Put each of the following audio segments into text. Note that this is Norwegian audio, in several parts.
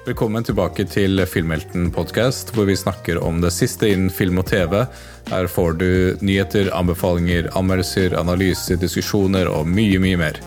Velkommen tilbake til Filmhelten podcast, hvor vi snakker om det siste innen film og TV. Her får du nyheter, anbefalinger, anmeldelser, analyser, diskusjoner og mye, mye mer.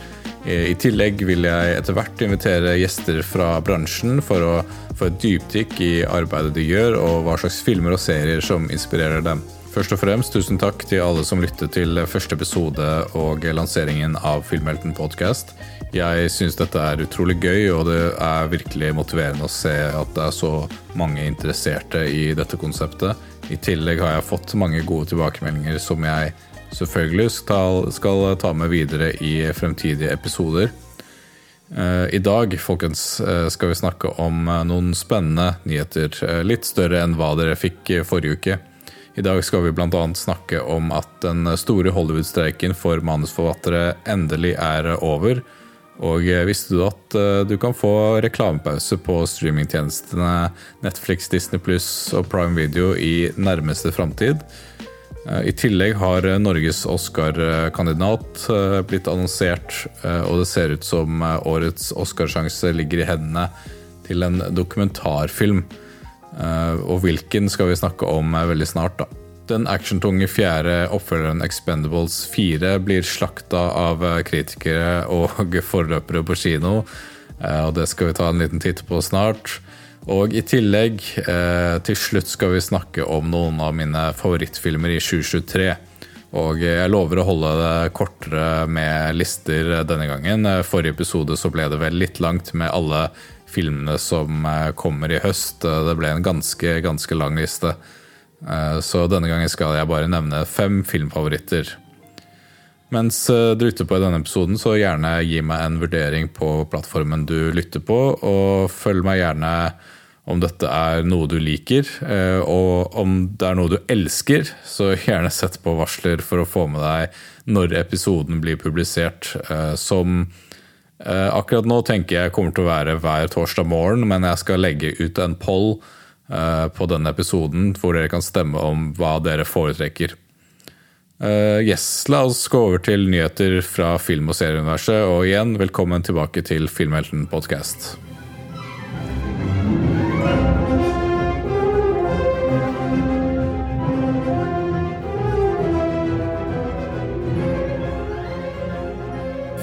I tillegg vil jeg etter hvert invitere gjester fra bransjen for å få et dypdykk i arbeidet de gjør, og hva slags filmer og serier som inspirerer dem. Først og fremst tusen takk til alle som lyttet til første episode og lanseringen av Filmhelten podcast. Jeg syns dette er utrolig gøy, og det er virkelig motiverende å se at det er så mange interesserte i dette konseptet. I tillegg har jeg fått mange gode tilbakemeldinger som jeg selvfølgelig skal, ta med videre i fremtidige episoder. Eh, I dag folkens, eh, skal vi snakke om eh, noen spennende nyheter. Litt større enn hva dere fikk forrige uke. I dag skal vi bl.a. snakke om at den store Hollywood-streiken for manusforfattere endelig er over. Og visste du at du kan få reklamepause på streamingtjenestene Netflix, Disney Pluss og Prime Video i nærmeste framtid? Eh, I tillegg har eh, Norges Oscar-kandidat eh, blitt annonsert, og det ser ut som årets Oscarsjanse ligger i hendene til en dokumentarfilm. Og hvilken skal vi snakke om veldig snart, da. Den actiontunge fjerde oppfølgeren Expendables 4 blir slakta av kritikere og forløpere på kino, og det skal vi ta en liten titt på snart. Og i tillegg, eh, til slutt skal vi snakke om noen av mine favorittfilmer i 2023. Og jeg lover å holde det kortere med lister denne gangen. Forrige episode så ble det vel litt langt med alle filmene som eh, kommer i høst. Det ble en ganske, ganske lang liste. Eh, så denne gangen skal jeg bare nevne fem filmfavoritter. Mens eh, du lytter på i denne episoden, så gjerne gi meg en vurdering på plattformen du lytter på, og følg meg gjerne om dette er noe du liker, eh, og om det er noe du elsker, så gjerne sett på varsler for å få med deg når episoden blir publisert. Eh, som eh, akkurat nå tenker jeg kommer til å være hver torsdag morgen, men jeg skal legge ut en poll på denne episoden hvor dere kan stemme om hva dere foretrekker. Yes, La oss gå over til nyheter fra film- og serieuniverset. Og igjen, velkommen tilbake til Filmhelten podkast.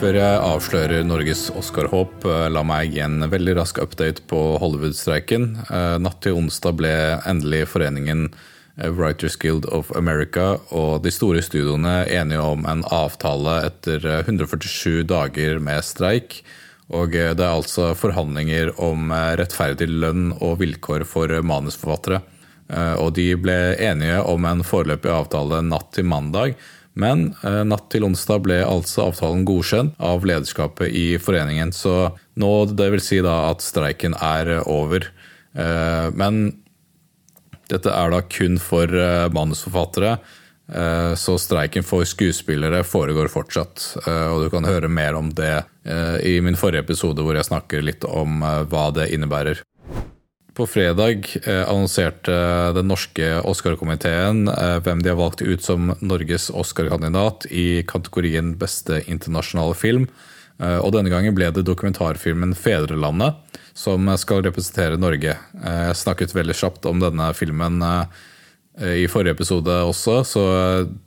Før jeg avslører Norges Oscar-håp, eh, la meg gi en veldig rask update på Hollywood-streiken. Eh, natt til onsdag ble endelig foreningen eh, Writers Guild of America og de store studioene enige om en avtale etter 147 dager med streik. Og det er altså forhandlinger om rettferdig lønn og vilkår for manusforfattere. Og de ble enige om en foreløpig avtale natt til mandag men eh, natt til onsdag ble altså avtalen godkjent av lederskapet i foreningen. Så nå, det vil si da at streiken er over. Eh, men dette er da kun for eh, manusforfattere. Så streiken for skuespillere foregår fortsatt. Og du kan høre mer om det i min forrige episode hvor jeg snakker litt om hva det innebærer. På fredag eh, annonserte den norske Oscar-komiteen eh, hvem de har valgt ut som Norges Oscar-kandidat i kategorien beste internasjonale film. Eh, og denne gangen ble det dokumentarfilmen 'Fedrelandet' som skal representere Norge. Jeg snakket veldig kjapt om denne filmen i forrige episode også, så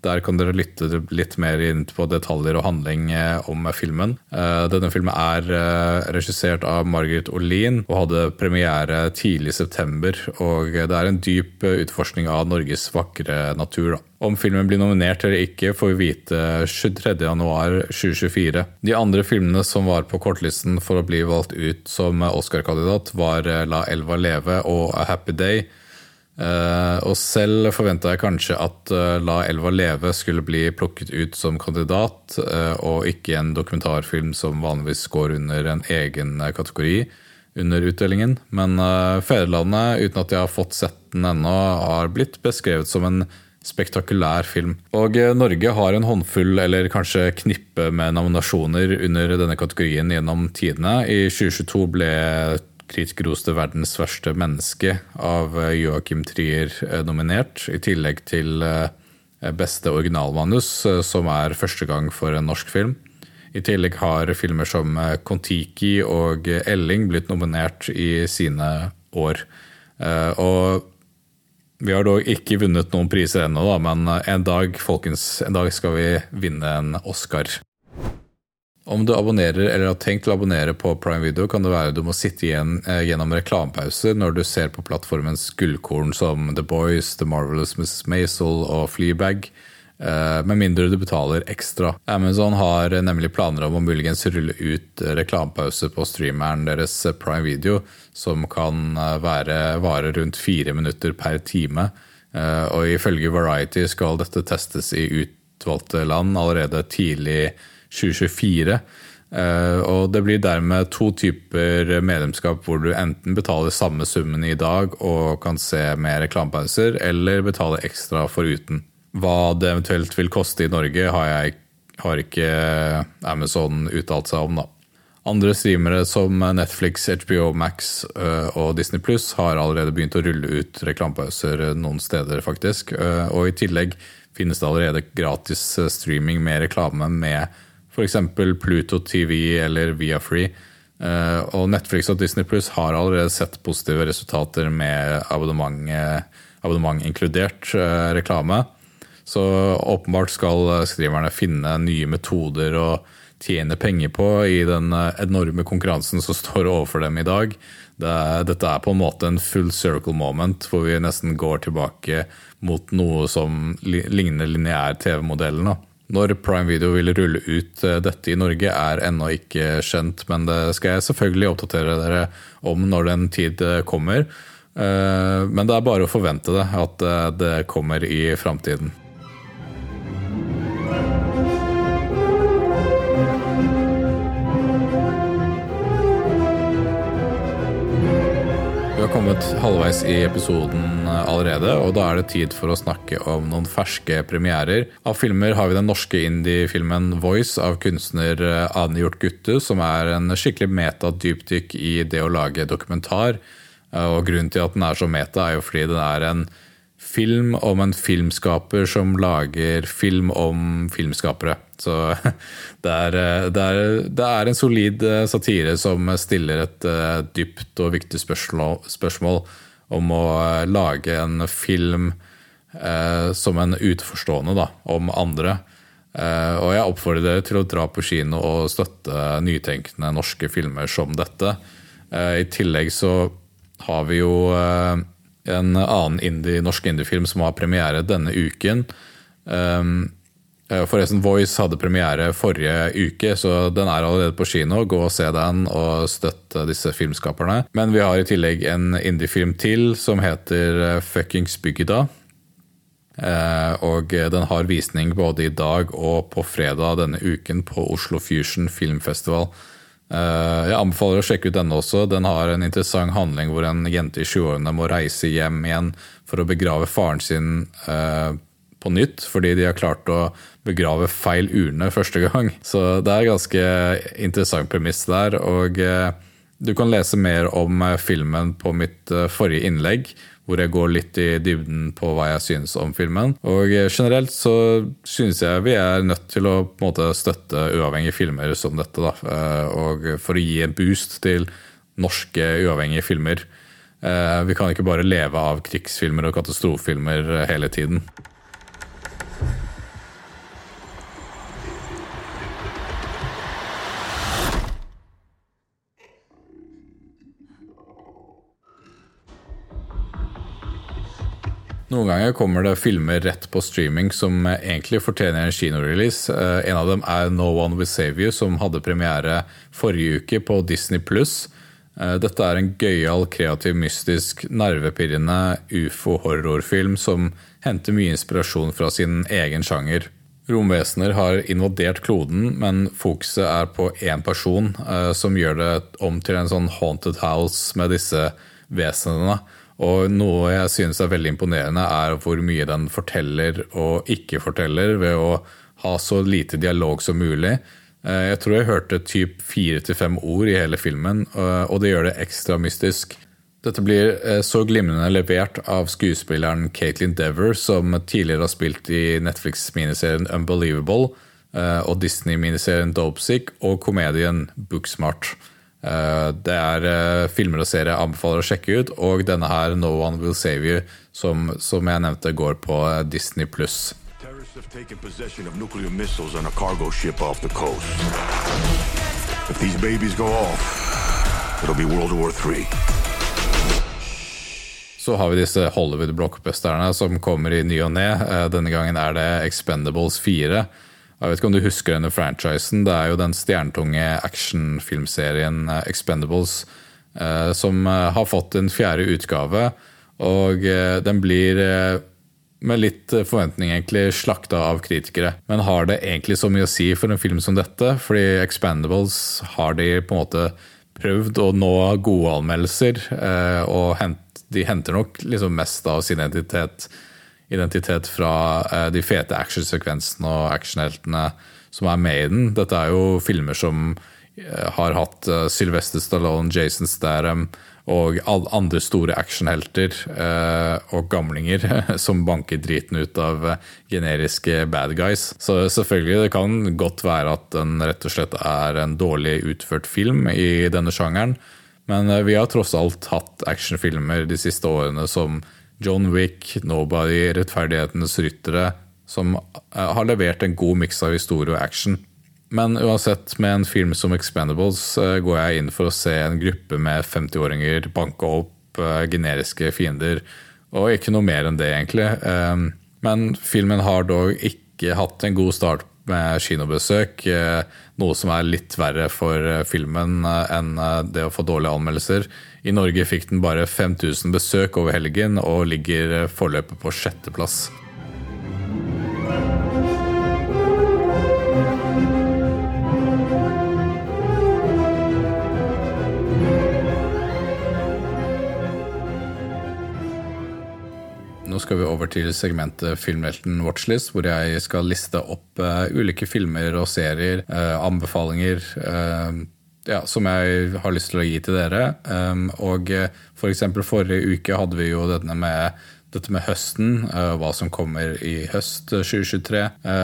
der kan dere lytte litt mer inn på detaljer og handling eh, om filmen. Eh, denne filmen er eh, regissert av Margaret Olin og hadde premiere tidlig i september. Og det er en dyp utforskning av Norges vakre natur. Om filmen blir nominert eller ikke, får vi vite 23.1.2024. De andre filmene som var på kortlisten for å bli valgt ut som Oscar-kandidat, var La elva leve og A Happy Day. Uh, og selv forventa jeg kanskje at uh, La elva leve skulle bli plukket ut som kandidat, uh, og ikke en dokumentarfilm som vanligvis går under en egen kategori under utdelingen. Men Fedrelandet, uten at jeg har fått sett den ennå, har blitt beskrevet som en spektakulær film. Og Norge har en håndfull, eller kanskje knippe med nominasjoner under denne kategorien gjennom tidene. I 2022 ble kritikerroste 'Verdens verste menneske' av Joakim Joachim Trier eh, nominert, i tillegg til eh, beste originalmanus, som er første gang for en norsk film. I tillegg har filmer som Kon-Tiki og Elling blitt nominert i sine år. Og vi har dog ikke vunnet noen priser ennå, men en dag, folkens, en dag skal vi vinne en Oscar. Om du abonnerer eller har tenkt å abonnere på Prime Video, kan det være du må sitte igjen eh, gjennom reklamepauser når du ser på plattformens gullkorn som The Boys, The Marvelous Mrs. Maisel og Fleabag, eh, med mindre du betaler ekstra. Amazon har nemlig planer om å muligens rulle ut reklamepause på streameren deres Prime Video, som kan eh, være, vare rundt fire minutter per time. Og ifølge Variety skal dette testes i utvalgte land allerede tidlig 2024. Eh, og det blir dermed to typer medlemskap hvor du enten betaler samme summen i dag og kan se med reklamepauser, eller betale ekstra foruten. Hva det eventuelt vil koste i Norge, har, jeg, har ikke Amazon uttalt seg om, da. Andre streamere som Netflix, HBO Max eh, og Disney Pluss har allerede begynt å rulle ut reklamepauser noen steder, faktisk. Eh, og i tillegg finnes det allerede gratis streaming med reklame med f.eks. Pluto TV eller Viafree. Eh, og Netflix og Disney Plus har allerede sett positive resultater med abonnement, abonnement inkludert eh, reklame. Så åpenbart skal skriverne finne nye metoder å tjene penger på i den enorme konkurransen som står overfor dem i dag. dette er på en måte en full circle moment, hvor vi nesten går tilbake mot noe som ligner lineær TV-modellen. Når Prime Video vil rulle ut eh, dette i Norge er ennå ikke kjent, men det skal jeg selvfølgelig oppdatere dere om når den tid eh, kommer. Eh, men det er bare å forvente det, at det kommer i framtiden. Halvveis i episoden allerede, og da er det tid for å snakke om noen ferske premierer. Av filmer har vi den norske indie-filmen Voice av kunstner Ane Hjort Gutte, som er en skikkelig meta-dypdykk i det å lage dokumentar. Og grunnen til at den er så meta, er jo fordi den er en film om en filmskaper som lager film om filmskapere. Så det er, det er, det er en solid eh, satire som stiller et eh, dypt og viktig spørsmål, spørsmål om å eh, lage en film eh, som en utenforstående da, om andre. Eh, og jeg oppfordrer dere til å dra på kino og støtte nytenkende norske filmer som dette. Eh, I tillegg så har vi jo en annen indie, norsk indiefilm som har premiere denne uken. Um, Forresten, Voice hadde premiere forrige uke, så den er allerede på kino. Gå og se den og støtte disse filmskaperne. Men vi har i tillegg en indiefilm til som heter eh, Fuckings Byggida. Eh, og den har visning både i dag og på fredag denne uken på Oslo Fusion Filmfestival. Eh, jeg anbefaler å sjekke ut denne også. Den har en interessant handling hvor en jente i 20-årene må reise hjem igjen for å begrave faren sin eh, på nytt, fordi de har klart å begrave feil urne første gang. Så det er ganske interessant premiss der. Og eh, du kan lese mer om filmen på mitt forrige innlegg hvor jeg går litt i dybden på hva jeg synes om filmen. Og generelt så synes jeg vi er nødt til å på en måte støtte uavhengige filmer som dette. Da. Eh, og for å gi en boost til norske uavhengige filmer. Eh, vi kan ikke bare leve av krigsfilmer og katastrofefilmer hele tiden. Noen ganger kommer det filmer rett på streaming som egentlig fortjener en kinorelease. Eh, en av dem er No One Will Save You, som hadde premiere forrige uke på Disney pluss. Eh, dette er en gøyal, kreativ, mystisk, nervepirrende ufo-horrorfilm som henter mye inspirasjon fra sin egen sjanger. Romvesener har invadert kloden, men fokuset er på én person, eh, som gjør det om til en sånn haunted house med disse vesenene. Og noe jeg synes er veldig imponerende, er hvor mye den forteller og ikke forteller ved å ha så lite dialog som mulig. Eh, jeg tror jeg hørte typ fire til fem ord i hele filmen, eh, og det gjør det ekstra mystisk. Dette blir eh, så glimrende levert av skuespilleren Caitlin Dever, som tidligere har spilt i Netflix-miniserien Unbelievable. og Disney-miniserien Dopesick og komedien Booksmart. Det er filmer og serier jeg anbefaler å sjekke ut, og denne her, No One Will Save You, som, som jeg nevnte, går på Disney pluss. have taken possession of nuclear missiles on a cargo ship off the coast. If these babies go off, it'll be World War III. Så har vi disse Hollywood-blockbusterne som kommer i ny og ne. Eh, denne gangen er det Expendables 4. Jeg vet ikke om du husker denne franchisen. Det er jo den stjernetunge actionfilmserien eh, Expendables eh, som har fått en fjerde utgave. Og den blir med litt forventning egentlig slakta av kritikere. Men har det egentlig så mye å si for en film som dette? Fordi Expendables har de på en måte prøvd å nå gode anmeldelser, eh, og de henter nok liksom mest av sin identitet, identitet fra eh, de fete actionsekvensene og actionheltene som er med i den. Dette er jo filmer som eh, har hatt Sylvester Stallone, Jason Statham og andre store actionhelter eh, og gamlinger som banker driten ut av eh, generiske bad guys. Så selvfølgelig, det kan godt være at den rett og slett er en dårlig utført film i denne sjangeren, men eh, vi har tross alt hatt actionfilmer de siste årene som John Wick, Nobody, Rettferdighetens ryttere, som har levert en god miks av historie og action. Men uansett, med en film som Expendables eh, går jeg inn for å se en gruppe med 50-åringer banke opp eh, generiske fiender, og ikke noe mer enn det, egentlig. Eh, men filmen har dog ikke hatt en god start med kinobesøk, noe som er litt verre for filmen enn det å få dårlige anmeldelser. I Norge fikk den bare 5000 besøk over helgen og ligger foreløpig på sjetteplass. Nå skal vi over til segmentet Filmhelten watchlist, hvor jeg skal liste opp uh, ulike filmer og serier, uh, anbefalinger, uh, ja, som jeg har lyst til å gi til dere. Um, og for eksempel forrige uke hadde vi jo denne med dette med høsten, hva som kommer i høst 2023.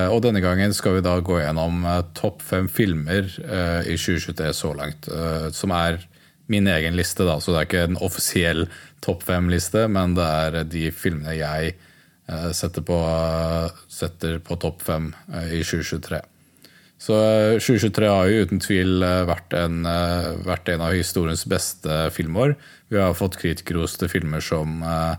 Og denne gangen skal vi da gå gjennom topp fem filmer i 2023 så langt, som er min egen liste, da, så det er ikke en offisiell topp fem-liste, men det er de filmene jeg eh, setter på, setter på topp fem eh, i 2023. Så 2023 eh, har jo uten tvil vært en, vært en av historiens beste filmår. Vi har fått kritikerroste filmer som Eh,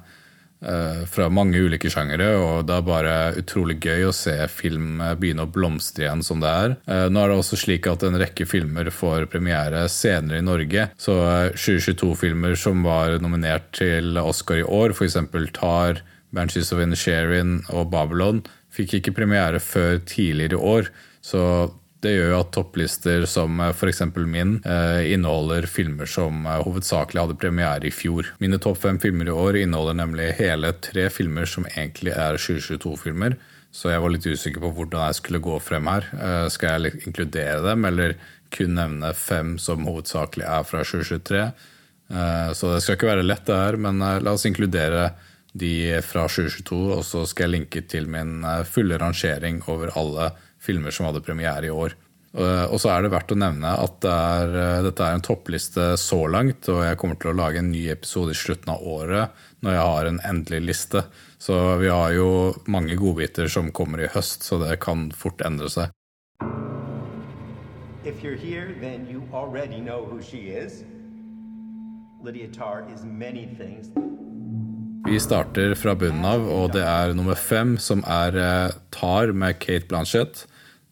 fra mange ulike sjangere, og det er bare utrolig gøy å se film begynne å blomstre igjen som det er. Eh, nå er det også slik at en rekke filmer får premiere senere i Norge, så 2022-filmer eh, som var nominert til Oscar i år, f.eks. Tar, Banshees of Inisherin og Babylon, fikk ikke premiere før tidligere i år. Så det gjør jo at topplister som eh, f.eks. min eh, inneholder filmer som eh, hovedsakelig hadde premiere i fjor. Mine topp fem filmer i år inneholder nemlig hele tre filmer som egentlig er 2022-filmer. Så jeg var litt usikker på hvordan jeg skulle gå frem her. Skal jeg inkludere dem, eller kun nevne fem som hovedsakelig er fra 2023? Så det skal ikke være lett, det her, men la oss inkludere de fra 2022, og så skal jeg linke til min fulle rangering over alle filmer filmer som hadde premiere i år. Og så er det verdt å nevne at det er, eh, dette er en toppliste så langt, og jeg kommer til å lage en ny episode i slutten av året når jeg har en endelig liste. Så vi har jo mange godbiter som kommer i høst, så det kan fort endre seg. If you're here, then you already know who she is. Lydia Tarr is many things. Vi starter fra bunnen av, og det er nummer fem, som er eh, Tar med Kate Blanchett.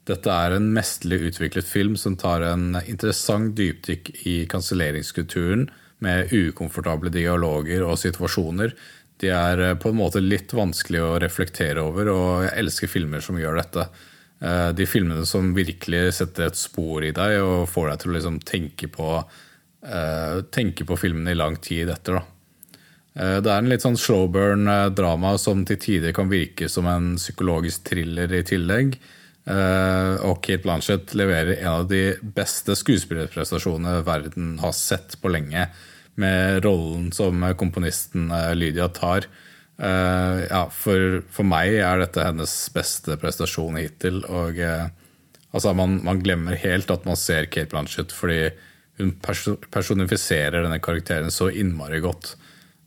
Dette er en mesterlig utviklet film som tar en interessant dypdykk i kanselleringskulturen, med ukomfortable dialoger og situasjoner. De er eh, på en måte litt vanskelig å reflektere over, og jeg elsker filmer som gjør dette. Eh, de filmene som virkelig setter et spor i deg og får deg til å liksom tenke, på, tenke på filmene i lang tid etter. Uh, det er en litt sånn slowburn-drama som til tider kan virke som en psykologisk thriller i tillegg. Eh, og Kate Blanchett leverer en av de beste skuespillerprestasjonene verden har sett på lenge, med rollen som komponisten eh, Lydia tar. Eh, ja, for, for, meg er dette hennes beste prestasjon hittil. Og Altså, man, man, glemmer helt at man ser Kate Blanchett, fordi hun personifiserer denne karakteren så innmari godt.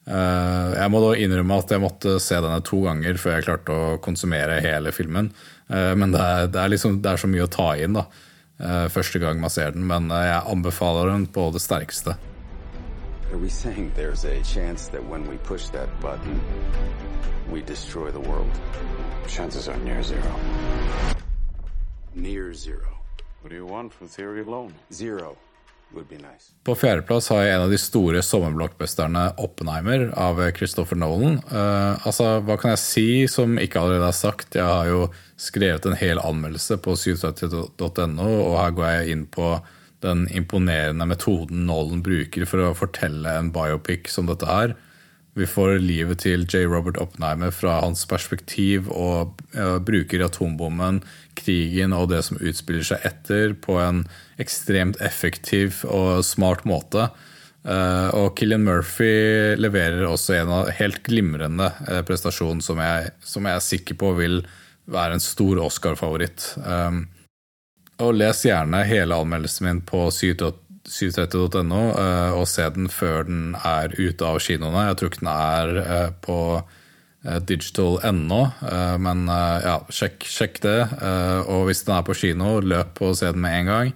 Uh, jeg må da innrømme at jeg måtte se denne to ganger før jeg klarte å konsumere hele filmen. Uh, men det er, det, er liksom, det er, så mye å ta inn da, uh, første gang man ser den. Men jeg anbefaler den på det sterkeste. Are we saying there's a chance that when we push that button, we destroy the world? Chances are near zero. Near zero. What do you want from theory alone? Zero. På fjerdeplass har jeg en av de store sommerblockbusterne 'Oppenheimer' av Christopher Nolan. Uh, altså, Hva kan jeg si som ikke allerede er sagt? Jeg har jo skrevet en hel anmeldelse på 730.no, og her går jeg inn på den imponerende metoden Nolan bruker for å fortelle en biopic som dette her. Vi får livet til J. Robert Oppenheimer fra hans perspektiv og uh, bruker atombommen, krigen og det som utspiller seg etter, på en ekstremt effektiv og smart måte. Uh, og Killian Murphy leverer også en av helt glimrende uh, prestasjon som jeg, som jeg, er sikker på vil være en stor Oscar-favoritt. Og les gjerne hele anmeldelsen min på 7.8 730.no eh, og se den før den er ute av kinoene. Jeg tror ikke den er eh, på digital digital.no, men ja, sjekk, sjekk, det. Og hvis den er på kino, løp og se den med en gang.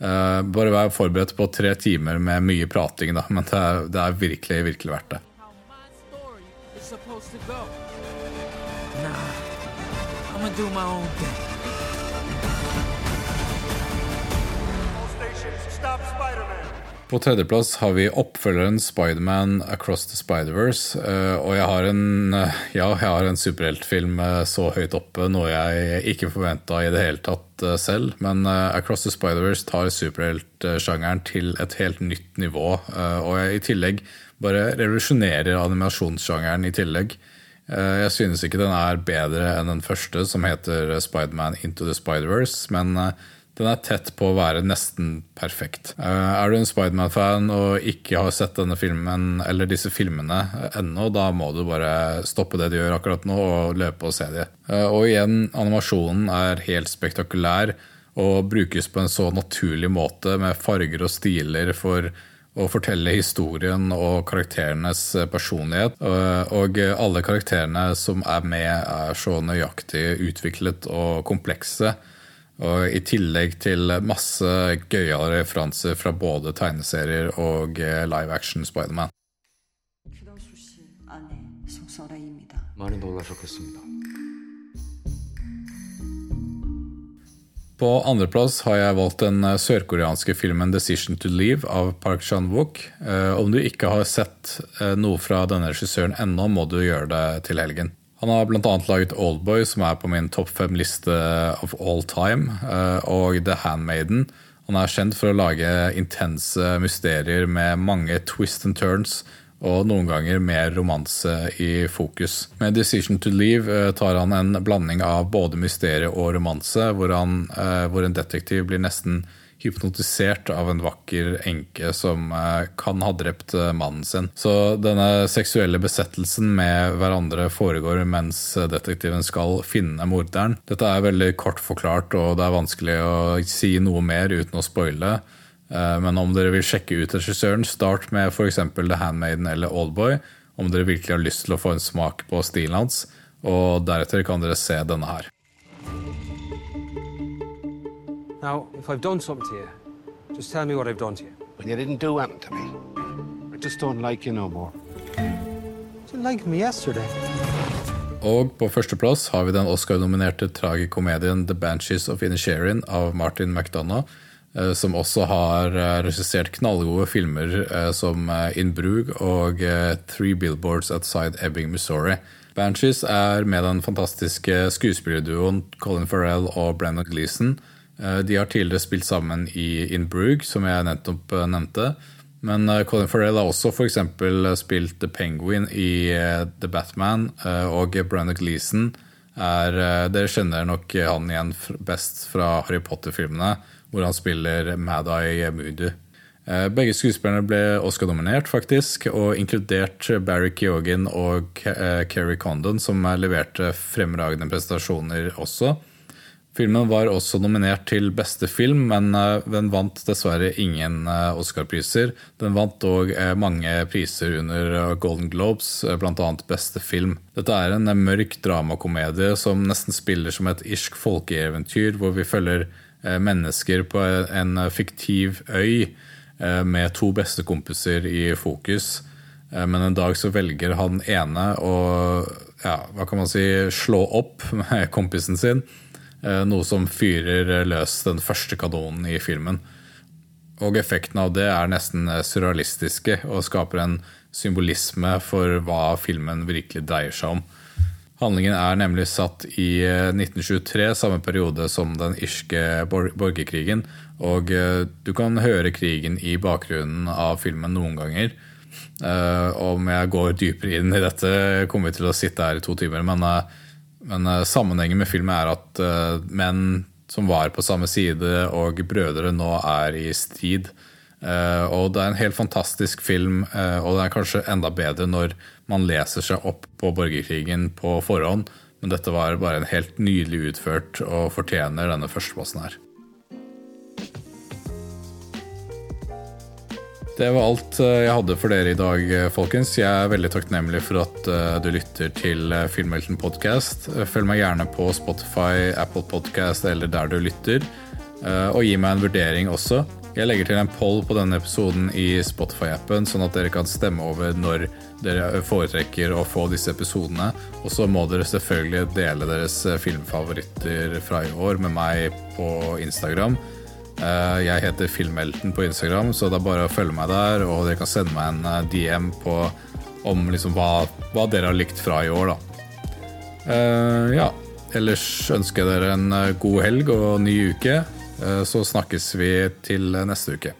Bare vær forberedt på tre timer med mye prating, da, men det er, det er virkelig, virkelig verdt det. Nah, I'm gonna do my own thing. På tredjeplass har vi oppfølgeren Spiderman Across the Spider-Verse. Eh, og jeg har en, eh, ja, en superheltfilm eh, så høyt oppe, noe jeg ikke forventa i det hele tatt selv. Men Across the Spider-Verse tar superheltsjangeren til et helt nytt nivå. Og jeg i tillegg bare revolusjonerer animasjonssjangeren i tillegg. Jeg synes ikke den er bedre enn den første, som heter Spiderman Into the Spider-Verse. men den er tett på å være nesten perfekt. Eh, er du en Spiderman-fan og ikke har sett denne filmen eller disse filmene ennå, da må du bare stoppe det du gjør akkurat nå og løpe og se dem. Eh, og igjen, animasjonen er helt spektakulær og brukes på en så naturlig måte med farger og stiler for å fortelle historien og karakterenes personlighet. Eh, og alle karakterene som er med, er så nøyaktig utviklet og komplekse og I tillegg til masse gøyale referanser fra både tegneserier og eh, live action Spiderman. På andreplass har jeg valgt den eh, sørkoreanske filmen 'Decision to Leave' av Park Chan-wook. Eh, om du ikke har sett noe fra denne regissøren ennå, må du gjøre det til helgen. Han har bl.a. laget Oldboy, som er på min topp fem-liste of all time, eh, og The Handmaiden. Han er kjent for å lage intense mysterier med mange twist and turns, og noen ganger mer romanse i fokus. Med 'Decision to Leave' eh, tar han en blanding av både mysterie og romanse, hvor, han, eh, hvor en detektiv blir nesten hypnotisert av en vakker enke som eh, kan ha drept eh, mannen sin. Så denne seksuelle besettelsen med hverandre foregår mens detektiven skal finne morderen. Dette er veldig kort forklart, og det er vanskelig å si noe mer uten å spoile. Eh, men om dere vil sjekke ut regissøren, start med f.eks. The Handmaiden eller Oldboy. Om dere virkelig har lyst til å få en smak på stilen hans. Og deretter kan dere se denne her. Now, if I've done something to you, just tell me what I've done to you. When you didn't do anything to me. I just don't like you no more. You liked me yesterday. Og på førsteplass har vi den Oscar-nominerte tragikomedien The Banshees of Inisherin av Martin McDonagh, eh, som også har eh, regissert knallgode filmer eh, som In Brug og Three Billboards Outside Ebbing, Missouri. Banshees er med den fantastiske skuespillerduoen Colin Farrell og Brennan Gleeson de har tidligere spilt sammen i In Brug, som jeg nettopp eh, nevnte. Men eh, Colin Farrell har også f.eks. spilt The Penguin i The Batman, og Brennan Gleeson er Dere kjenner nok han igjen best fra Harry Potter-filmene, hvor han spiller Mad-Eye Moody. Begge skuespillerne ble Oscar-nominert, faktisk, og inkludert Barry Keoghan og Kerry Condon, som leverte fremragende prestasjoner også. Filmen var også nominert til beste film, men eh, den vant dessverre ingen eh, Oscar-priser. Den vant dog eh, mange priser under Golden Globes, bl.a. beste film. Dette er en mørk dramakomedie som nesten spiller som et irsk folkeeventyr, hvor vi følger mennesker på en fiktiv øy med to bestekompiser i fokus. Men en dag så velger han ene å ja, hva kan man si, slå opp med kompisen sin noe som fyrer løs den første kanonen i filmen. Og effekten av det er nesten surrealistiske og skaper en symbolisme for hva filmen virkelig dreier seg om. Handlingen er nemlig satt i 1923, eh, samme periode som den irske borgerkrigen. Og eh, du kan høre krigen i bakgrunnen av filmen noen ganger. Om jeg går dypere inn i dette, kommer vi til å sitte her i to timer. men men uh, sammenhengen med filmen er at uh, menn som var på samme side, og brødre nå er i strid. Uh, og det er en helt fantastisk film, og det er kanskje enda bedre når man leser seg opp på borgerkrigen på forhånd. Men dette var bare en helt nydelig utført og fortjener denne førsteplassen her. Det var alt eh, jeg hadde for dere i dag, eh, folkens. Jeg er veldig takknemlig for at eh, du lytter til Filmhelten podcast. Følg meg gjerne på Spotify, Apple Podcast eller der du lytter. Og gi meg en vurdering også. Jeg legger til en poll på denne episoden i Spotify-appen, sånn at dere kan stemme over når dere foretrekker å få disse episodene. Og så må dere selvfølgelig dele deres filmfavoritter fra i år med meg på Instagram. Eh, jeg heter Filmhelten på Instagram, så det er bare å følge meg der. Og dere kan sende meg en eh, DM på om liksom hva, hva, dere har likt fra i år, da. Uh, ja. Ellers ønsker jeg dere en god helg og ny uke. Uh, så snakkes vi til neste uke.